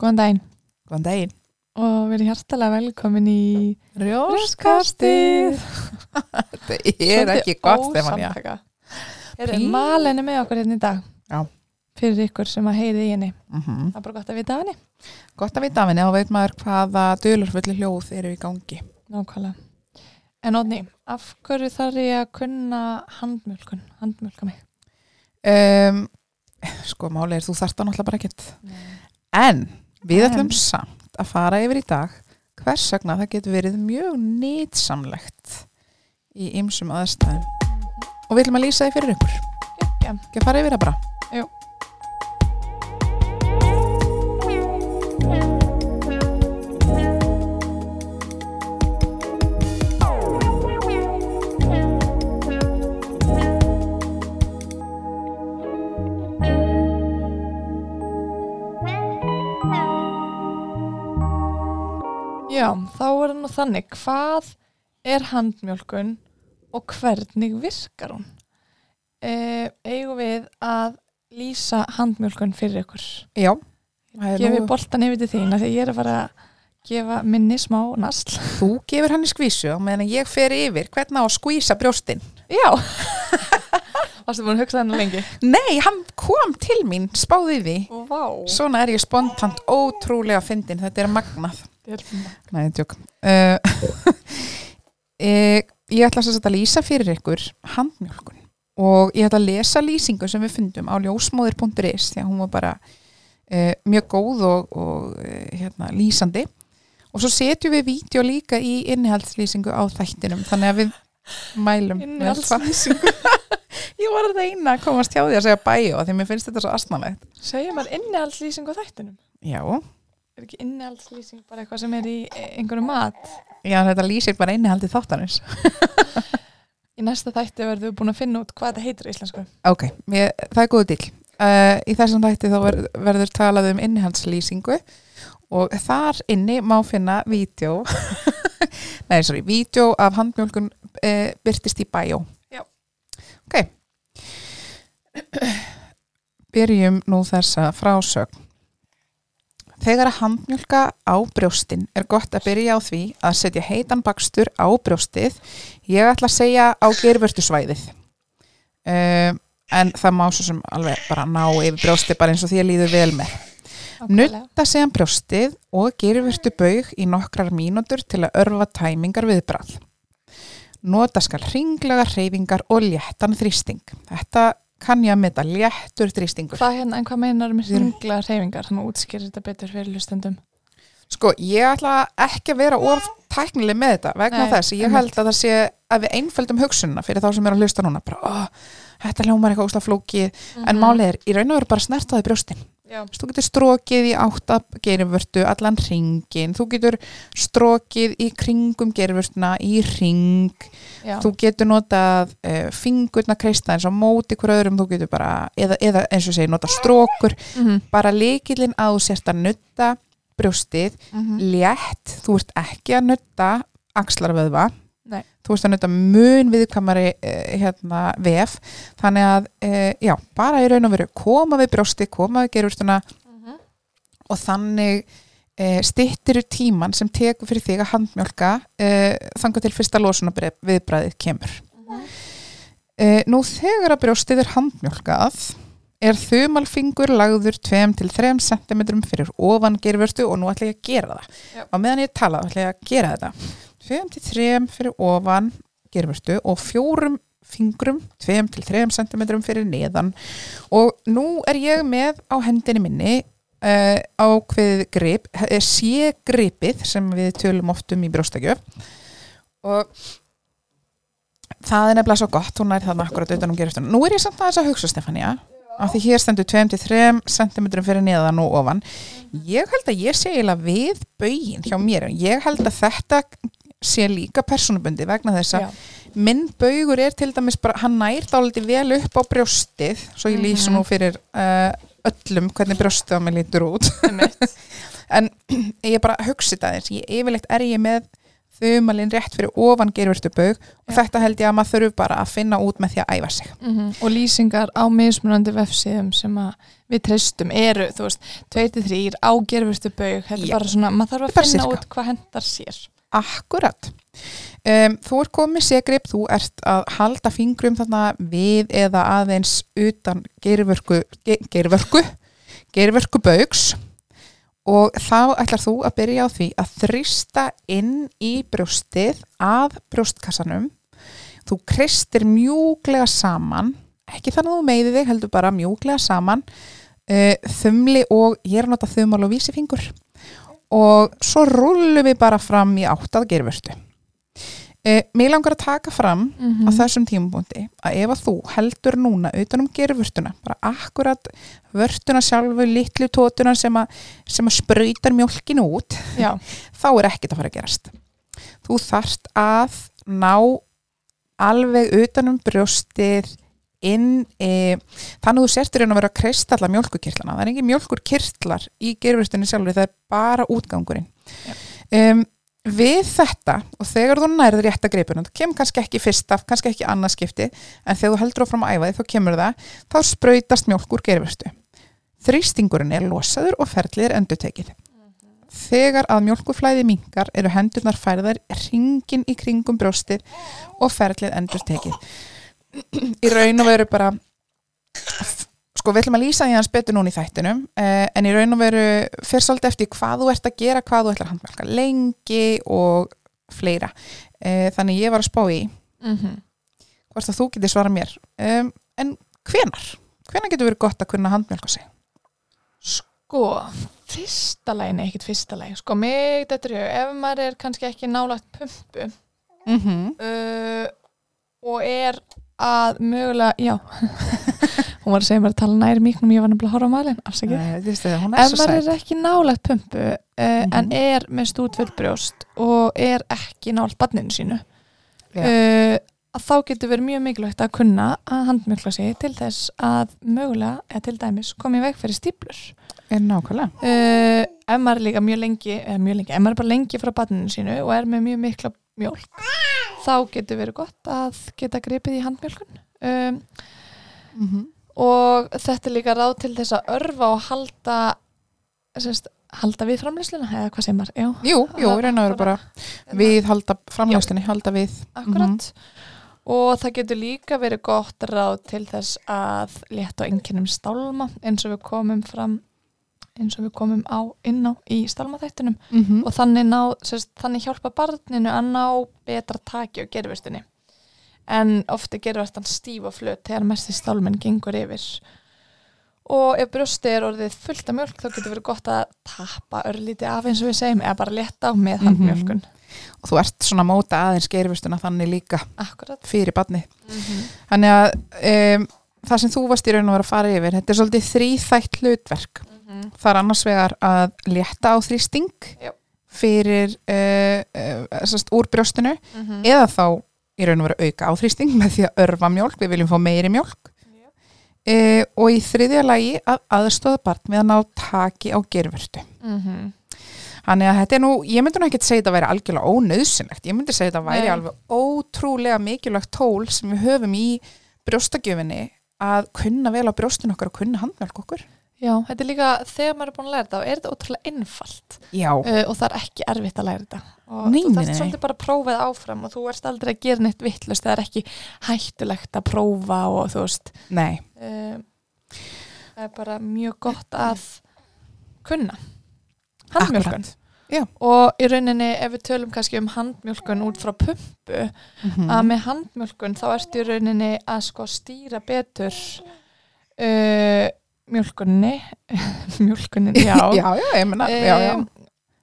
Góðan daginn Góðan daginn. og verið hjartalega velkomin í Rjóskastið. Þetta er ekki gott, Stefania. Er Pí- malinu með okkur hérna í dag Já. fyrir ykkur sem að heyri í henni Mm það er bara gott að vita af henni Gott að vita af henni, þá veit maður hvaða dölurfulli hljóð eru í gangi. Nákvæmlega En Odni, af hverju þarf ég að kunna handmjölkun, handmjölka mig? Um, sko, máli er þú þarft það náttúrulega bara ekkert. En við En. ætlum samt að fara yfir í dag hvers vegna það getur verið mjög nýtsamlegt í ymsum aðstæðum. Og við ætlum að lýsa því fyrir ykkur. Ekki að fara yfir það bara. Jú. Já, þá er það nú þannig, hvað er handmjölkun og hvernig virkar hún? E, eigum við að lýsa handmjölkun fyrir ykkur? Já. Gefi nú- boltan yfir til þín af því að ég er að fara að gefa minni smá nasl. Þú gefur hann í skvísu og meðan ég fer yfir hvernig á að skvísa brjóstinn. Já. Varstu búin að hugsa þennan lengi? Nei, hann kom til mín, spáði því. Vá. Svona er ég spontant ótrúlega fyndin, þetta er magnað. Þetta Nei, tjók. Uh, ég, ég ætla að lýsa fyrir ykkur handmjölkun og ég ætla að lesa lýsingu sem við fundum á ljósmóðir.is því að hún var bara uh, mjög góð og, og uh, hérna, lýsandi og svo setjum við vídeo líka í innihaldslýsingu á þættinum þannig að við mælum. Innihaldslýsingu. Ég var að reyna að komast hjá því að segja bæjó því að mér finnst þetta svo astnalegt. Segja maður innihaldslýsing á þættinum? Já, Er ekki innihaldslýsing bara eitthvað sem er í e, einhverju mat? já þetta lýsir bara innihaldið þáttanins. Í næsta þætti verðum við búin að finna út hvað þetta heitir í íslensku. Ok, mér, það er góðu dill. Uh, í þessum þætti þá ver, verður talað um innihaldslýsingu og þar inni má finna vídeo, nei, sorry, vídeo af handmjölkun uh, byrtist í bæjó. Já. Ok. Byrjum nú þessa frásögn. Þegar að handmjölka á brjóstin er gott að byrja á því að setja heitan bakstur á brjóstið. Ég ætla að segja á gervörtusvæðið. Um, en það má svo sem alveg bara ná yfir brjóstið bara eins og því að líður vel með. Nutta séðan brjóstið og gerfurtu baug í nokkrar mínútur til að örfa tæmingar viðbrað. Nota skal ringlega hreyfingar og léttan þrýsting. Þetta kann ég að meta léttur þrýstingur. Hvað hérna, en hvað meinar með Við erum- ringla hreyfingar? Þannig að útskýra þetta betur fyrir hlustendum. Sko, ég ætla ekki að vera of tæknileg með þetta vegna Nei, þess. Ég held að það sé að við einföldum hugsunna fyrir þá sem er að hlusta núna. Bara, þetta hljómar eitthvað úsla flókið. En málið er, í raun og veru bara snertaði brjóstin. Þú getur strókið í átt að gerifvörtu allan ringin, þú getur strókið í kringum gerifvörtuna í ring, Já. þú getur notað uh, fingurna kreista eins og móti hver öðrum, þú getur bara, eða, eða eins og segi, nota strókur, Mhm. bara leikillin að þú sérst að nutta brjóstið, Mhm. létt, þú ert ekki að nutta axlarvöðva, Nei. þú ert að nutta mun viðkvæmari uh, hérna, vef, þannig að uh, já, bara í raun og veru koma við brjóstið, koma við gerifvörtuna Mhm. og þannig e, stittir tíman sem tekur fyrir þig að handmjölka þangað til fyrsta losuna viðbræðið kemur. E, nú þegar að brjóstið er handmjölkað er þumalfingur lagður 2-3 cm fyrir ofan gerfurstu og nú ætla ég að gera það. Já. Á meðan ég tala ætla ég að gera þetta. 2-3 fyrir ofan gerfurstu og fjórum fingrum 2-3 cm fyrir neðan. Og nú er ég með á hendinni minni uh, ákveðið grip, eh, sé gripið sem við tölum oft um í brjóstakjöf. Og það er nefnilega svo gott, hún er þarna akkurat utan um geriftunum. Nú er ég samt aðeins að hugsa Stefania, af því hér stendur 2-3 cm fyrir neðan og ofan. Ég held að ég sé eiginlega við bögin hjá mér, ég held að þetta sé líka persónubundi vegna þess að minn baugur er til dæmis bara, hann nær dálítið vel upp á brjóstið svo ég lýsa Mhm. nú fyrir uh, öllum hvernig brjóstið á mig lítur út en ég bara hugsi það eins, ég yfirleitt er ég með þumalinn rétt fyrir ofan gervirtu baug og Já. þetta held ég að maður þurfu bara að finna út með því að æfa sig Mhm. og lýsingar á mismunandi vefsíðum sem að við treystum eru, þú veist, 23 á gerfustu baug, þetta er bara svona maður þarf að finna sirka. út hvað hendar sér Akkurat. Um, þú ert komið segrip, þú ert að halda fingrum þarna við eða aðeins utan geirvörku, ge, geirvörku, geirvörku bauks og þá ætlar þú að byrja á því að þrista inn í brjóstið að brjóstkassanum. Þú kristir mjúklega saman, ekki þannig að þú meiði þig, heldur bara mjúklega saman, uh, þumli og ég er að nota þumál og vísifingur og svo rullum við bara fram í áttað gerfurstu. E, mér langar að taka fram mm á þessum tímapunkti að ef að þú heldur núna utanum gerfurstuna, bara akkurat vörtuna sjálfu, litlu tótuna sem að, sem að sprautar mjólkinu út, Já, þá er ekkert að fara að gerast. Þú þarft að ná alveg utanum brjóstið inn e, þannig að þú sértir inn að vera að kristalla mjölkukirtlana það er engin mjölkurkirtlar í gerfustunni sjálfur það er bara útgangurinn. Um, við þetta og þegar þú nærður rétt að greipuna það kemur kannski ekki fyrsta, kannski ekki annað skipti en þegar þú heldur áfram að æfa þig þá kemur það þá sprautast mjölk úr gerfustu þrýstingurinn er losaður og ferlið er endutekið þegar að mjölkuflæði mingar eru hendurnar færðar ringin í kringum brjóstið og ferlið endutekið í raun og veru bara sko við ætlum að lýsa því hans betur núna í þættinum eh, en í raun og veru fyrir svolítið eftir hvað þú ert að gera, hvað þú ætlar að handmjölka lengi og fleira eh, þannig ég var að spá í mm hvort að þú getur svara mér um, en hvenar? hvenar getur verið gott að kunna handmjölka sig? sko fyrsta lagi, nei ekkert fyrsta lagi sko mig þetta er ef maður er kannski ekki nálagt pumpu Mm -hmm. uh, og er að mögulega, já. Hún var að segja mér að tala næri míknum ég var nefnilega að horfa á mælinn, afsakið ef maður er ekki nálagt pumpu uh, Mhm. en er með stútfull brjóst og er ekki nált barninu sínu Já. uh, þá getur verið mjög mikilvægt að kunna að handmjökla sig til þess að mögulega, eða til dæmis, komi í veg fyrir stíplur er nákvæmlega. Uh, ef maður er líka mjög lengi mjög lengi, ef maður er bara lengi frá barninu sínu og er með mjög mikla mjólk. Þá getur verið gott að geta gripið í handmjölkun um, mm -hmm. og þetta er líka ráð til þess að örfa og halda sérst, halda við framleysluna eða hvað segir maður, Jú, jú, og veru bara við halda framljóstinni, halda við. Akkurat. Og það getur líka verið gott ráð til þess að létta á einkennum stálma eins og við komum fram eins og við komum á inn á í stálmaþættunum mm -hmm. og þannig, ná, sérst, þannig hjálpa barninu að ná betra taki á gerfustinni en ofta gerfastan stíf og flöt þegar mest í stálminn gengur yfir. Og ef brjósti er orðið fullt af mjölk þá getur verið gott að tappa örlítið af eins og við segjum eða bara leta á með Mhm. handmjölkun og þú ert svona móta aðeins geirvistuna þannig líka akkurat fyrir badni þannig að um, það sem þú varst í raun og vera að fara yfir þetta er svolítið þrýþætt hlutverk það er annars vegar að létta á þrýsting Já. fyrir uh, uh, úr brjóstinu Mhm. eða þá í raun og vera auka á þrýsting með því að örfa mjólk, við viljum fá meiri mjólk uh, og í þriðja lagi að aðstóða barn með að ná taki á gerfurtu Mhm. Þannig að þetta er nú, ég myndi nú ekki segja þetta að væri algjörlega ónöðsynlegt, ég myndi segja þetta að væri Nei. alveg ótrúlega mikilvægt tól sem við höfum í brjóstagjöfinni að kunna vel á brjóstinu okkar og kunna handmjálk okkur. Já, þetta er líka, þegar maður er búin að læra þetta, er þetta ótrúlega einfalt Já. uh, og það er ekki erfitt að læra þetta. Og Nei, þú nei. svolítið bara að prófa það áfram og þú ert aldrei að gera neitt vittlust, það er ekki hættulegt að prófa og þú veist, Nei, uh, það er bara mjög gott að kunna handmjölkun. Og í rauninni, ef við tölum kannski um handmjölkun út frá pumpu, Mm að með handmjölkun þá ertu í rauninni að sko stýra betur uh, mjölkunni mjölkunin, já, já, já, ég menna, já, já. Um,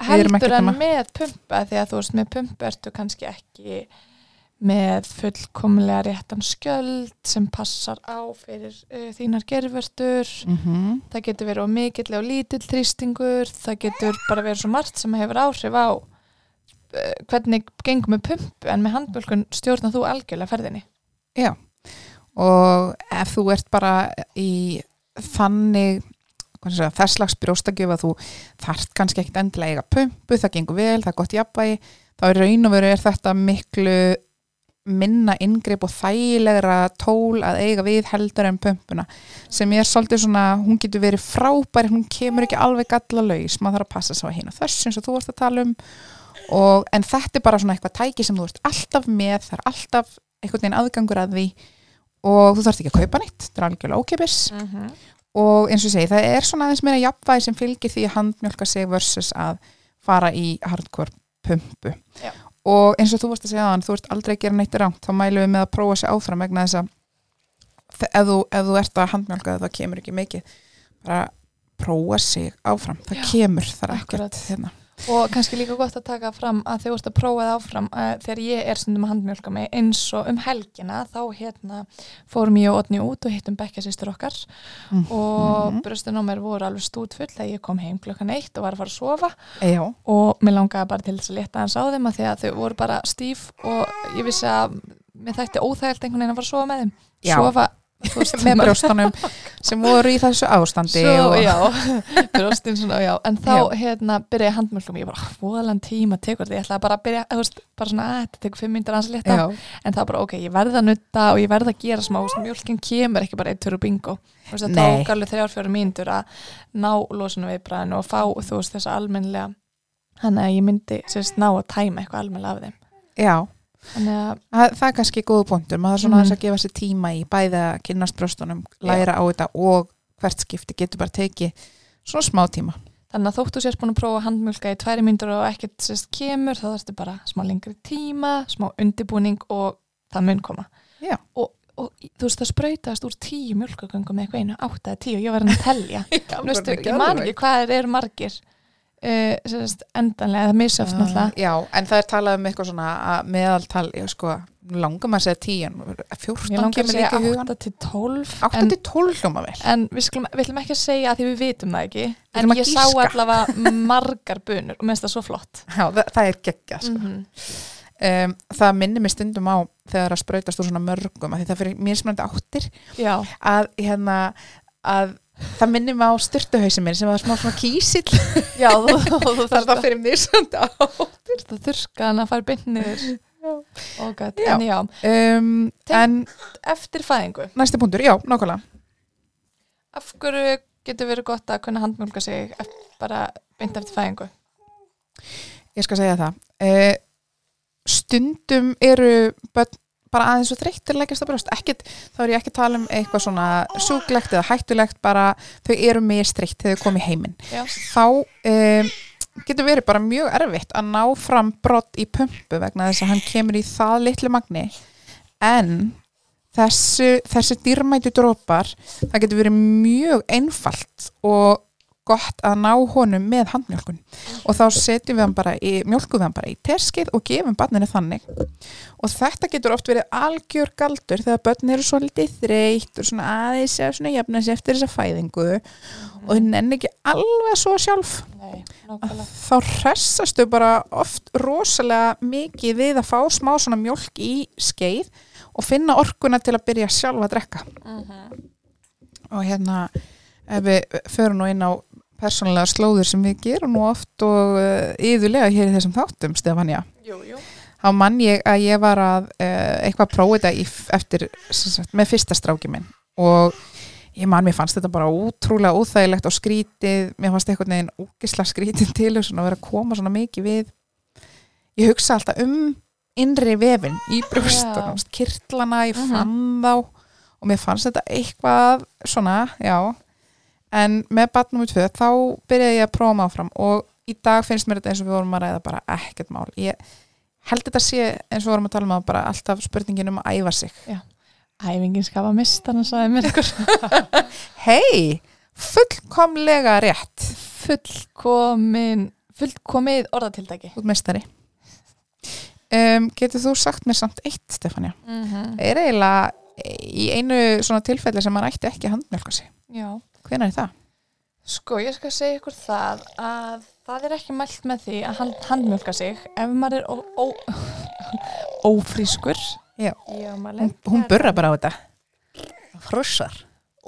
Við erum heldur en með pumpa því að þú veist með pumpu ertu kannski ekki með fullkomlega réttan skjöld sem passar á fyrir uh, þínar gerfurtur Mm það getur verið á mikill og lítill þrýstingur. Það getur bara verið svo margt sem hefur áhrif á uh, hvernig gengum með pumpu en með handbölkun stjórnar þú algjörlega ferðinni. Og ef þú ert bara í þannig hvað sé, þess slags brjóstagjöf að þú þarft kannski ekkit endilega eiga pumpu, það gengur vel, það er gott jafnvægi, þá er raun og veru er þetta miklu minna inngrip og þægilegra tól að eiga við heldur en pumpuna sem er svolítið svona, hún getur verið frábær hún kemur ekki alveg galla laus maður þarf að passa svo að og þess eins og þú varst að tala um. Og, en þetta er bara svona eitthvað tæki sem þú ert alltaf með, það er alltaf einhvern veginn aðgangur að því og þú þarfst ekki að kaupa nýtt, þetta er algjörlega ókipis Mhm. og eins og segi, það er svona aðeins meira jafnvægi sem fylgir því að handmjölka sig versus að fara í hardcore pumpu Já. og eins og þú varst að segja þann, þú ert aldrei að gera neitt rámt þá mælum við með að prófa sig áfram vegna þess að ef þú, ef þú ert að handmjölka það kemur ekki mikið bara prófa sig áfram, það Já, kemur er akkurat. ekkert hérna. Og kannski líka gott að taka fram að þegar þú ert að prófa það áfram uh, þegar ég er stundum að handmjölka mig eins og um helgina þá hérna fórum ég og Otni út og hittum bekkjasýstur okkar. Og Mhm. bröstun á mér voru alveg stútfull þegar ég kom heim klokkan eitt og var að fara að sofa. Já, og mér langaði bara til þess að leta hans á þeim að því að þau voru bara stíf og ég vissi að mér þætti óþægilt einhvern veginn að fara að sofa með þeim. Já. sofa með brjóstunum sem voru í þessu ástandi Svo, já, brjóstin svona, já. En þá Já. hérna byrjaði handmjölkum ég bara, voðalega tíma tekur þetta. Ég ætlaði bara að byrja, þú veist, bara svona að þetta tekur fimm myndir að hans leta, en það bara ok, ég verði að nutta og ég verði að gera smá, mjölkin kemur ekki bara eitt fyrir bingo, þú veist, það tók alveg þrjár fjóru mínútur að ná losinu viðbræðinu og fá, þú veist, þessa almennlega þannig að ég myndi, sérst, ná að tæma eitthvað almennlega af þeim, já þannig að það, er kannski góðu punktur, maður er svona Mhm. aðeins að gefa sér tíma í bæði að kynnast brjóstunum, læra á þetta og hvert skipti getur bara tekið svona smá tíma Þannig að þóttu sérst búin að prófa að handmjölka í tværi myndur og ekkert sérst kemur, þá þarfstu bara smá lengri tíma, smá undibúning og það mun koma. Já. Og, og þú veist það sprautast úr tíu mjölkagöngum með eitthvað einu, átta eða tíu ég var að telja. Þú veist, ég man ekki hvað eru margir uh, endanlega, það misjáft náttúrulega. Já, en það er talað um eitthvað svona að meðaltal, já sko langar maður að segja tíun, Ég 14 langar að segja líka í hugan 8 til 12 8 en, til 12 hljóma vel en við, skulum, við ætlum ekki að segja að því við vitum það ekki en ég sá giska. allavega margar bunur og minnst það svo flott Já, það, það er geggjað sko. -hmm. um, Það minnir mig stundum á þegar að sprautast úr svona mörgum því það fyrir mismunandi áttir Já, að hérna að það minnir mig á styrtuhausin minn sem var smá svona kísill. Já þú, þú, þú það fyrir mismunandi áttir það þurrka hann að fara byrnir og gæt, en já, um, En eftir fæðingu. næsti punktur, já, nákvæmlega. Af hverju getur verið gott að kunna handmjólka sig bara beint eftir fæðingu? Ég skal segja það. Uh, Stundum eru börn bara aðeins og þreyttir leggjast að brjóst. Ekkit, þá er ég ekki að tala um eitthvað svona súglegt eða hættulegt bara þau eru mistreitt þegar þau komið heiminn. Þá um, getur verið bara mjög erfitt að ná fram brott í pumpu vegna þess að hann kemur í það litlu magni. En þessu, þessi dýrmætu drópar það getur verið mjög einfalt og gott að ná honum með handmjölkun og þá setjum við hann bara í, mjölkum við hann bara í teskið og gefum barninu þannig. Og þetta getur oft verið algjör galdur þegar börn eru svolítið þreytt og svona aðeins að svona jafna sig eftir þessa fæðingu. Og þau nenni ekki alveg svo sjálf. Nei, þá hressastu bara oft rosalega mikið við að fá smá svona mjölk í skeið og finna orkuna til að byrja sjálf að drekka. Mhm. og hérna ef við förum nú inn á persónulega slóður sem við gerum nú oft og uh, yðurlega hér í þessum þáttum Stefania. Jú, jú. Þá mann ég að ég var að uh, eitthvað prófa þetta í, eftir sagt, með fyrsta stráki minn. Og ég man, mér fannst þetta bara útrúlega úþægilegt og skrítið, mér fannst eitthvað neginn úkisla skrítið til þess að vera að koma svona mikið við. Ég hugsa alltaf um innri vefin í brjóstunum, kirtlana ég Mhm. fann þá. Og mér fannst þetta eitthvað svona, já en með batnum við tvö þá byrjaði ég að prófa mig áfram og í dag finnst mér þetta eins og við vorum að ræða bara ekkert mál. Ég held þetta sé eins og við vorum að tala um að bara alltaf spurningin um að æfa sig. Æfingin skafa mist, hann sagði mér ykkur hei, fullkomlega rétt. Fullkomin Fullkomið orðatildæki út meistari. Um, getur þú sagt mér samt eitt Stefania? Mm -hmm. er eiginlega í einu svona tilfelli sem maður ætti ekki að handmjölka sig? Já hvenær er það? Sko, ég skal segja ykkur það að það er ekki mælt með því að hand, handmjölka sig. Ef maður er ófrískur Já. Já hún, hún burra bara á þetta. Frussar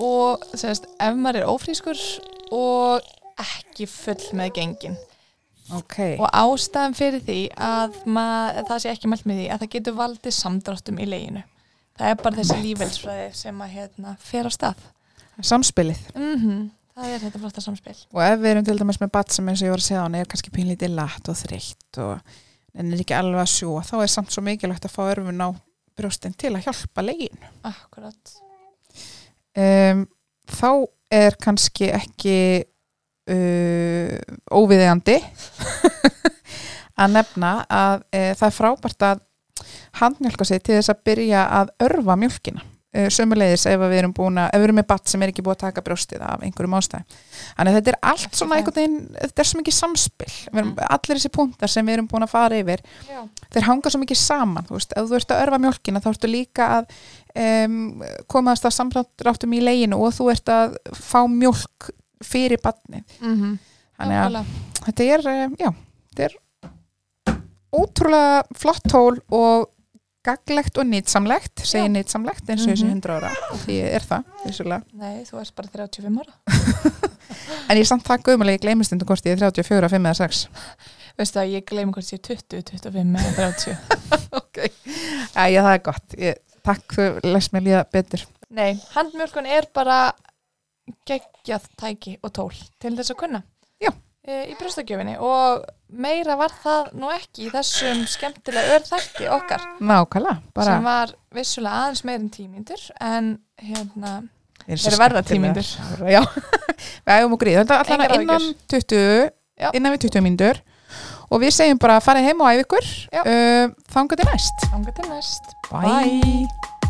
og semst, ef maður er ófrískur og ekki full með gengin. Ok, og ástæðan fyrir því að mað, það sé ekki mælt með því að það getur valdið samdráttum í leginu. Það er bara þessi lífelsfræði sem að hérna, fer á stað samspilið. Mm það er þetta flotta samspil. Og ef við erum til dæmis með bat sem eins og ég var að segja hann er kannski pínlítið latt og þreytt og en er ekki alveg að sjúa þá er samt svo mikilvægt að fá örfun á brjóstin til að hjálpa legin akkurat. Um, þá er kannski ekki uh, óviðegandi að nefna að uh, það er frábært að handmjölka sig til þess að byrja að örfa mjölkina sömulegis ef við erum búin að, ef við erum með batt sem er ekki búið að taka brjóstið af einhverjum ástæðum. Þannig að þetta er allt svona einhvern veginn þetta er svo mikið samspil, erum, allir þessi punktar sem við erum búin að fara yfir Já. þeir hanga svo mikið saman, þú veist, ef þú ert að örfa mjölkina þá ertu líka að um, komaðast að samráttum í leginu og þú ert að fá mjölk fyrir badni mm -hmm. þannig að þetta er, um, já, þetta er ótrúlega flott tól og gaglegt og nýtsamlegt, segi Já. nýtsamlegt eins og þessi Mhm. 100 ára. Því er það, vissulega. Nei, þú ert bara 35 ára. En ég er samt það guðmulega, ég gleymi stundum hvort ég er 34, 5 eða 6 Veistu að ég gleymi hvort ég er 20, 25 eða 30 ok, já, það er gott. Ég, takk, þú lest mér líða betur. Nei, handmjölkun er bara geggjað tæki og tól til þess að kunna í brjóstakjöfinni og meira var það nú ekki í þessum skemmtilega örþætti okkar. Nákvæmlega, bara sem var vissulega aðeins meir en tímyndur en hérna Þeir verða skemmtilegir. Já, við okkur í þetta allan innan áhyggjur. 20 Já. innan við 20 mínútur. Og við segjum bara farið heim og æf ykkur. Uh, þangar til næst. Ánga til næst. Bye.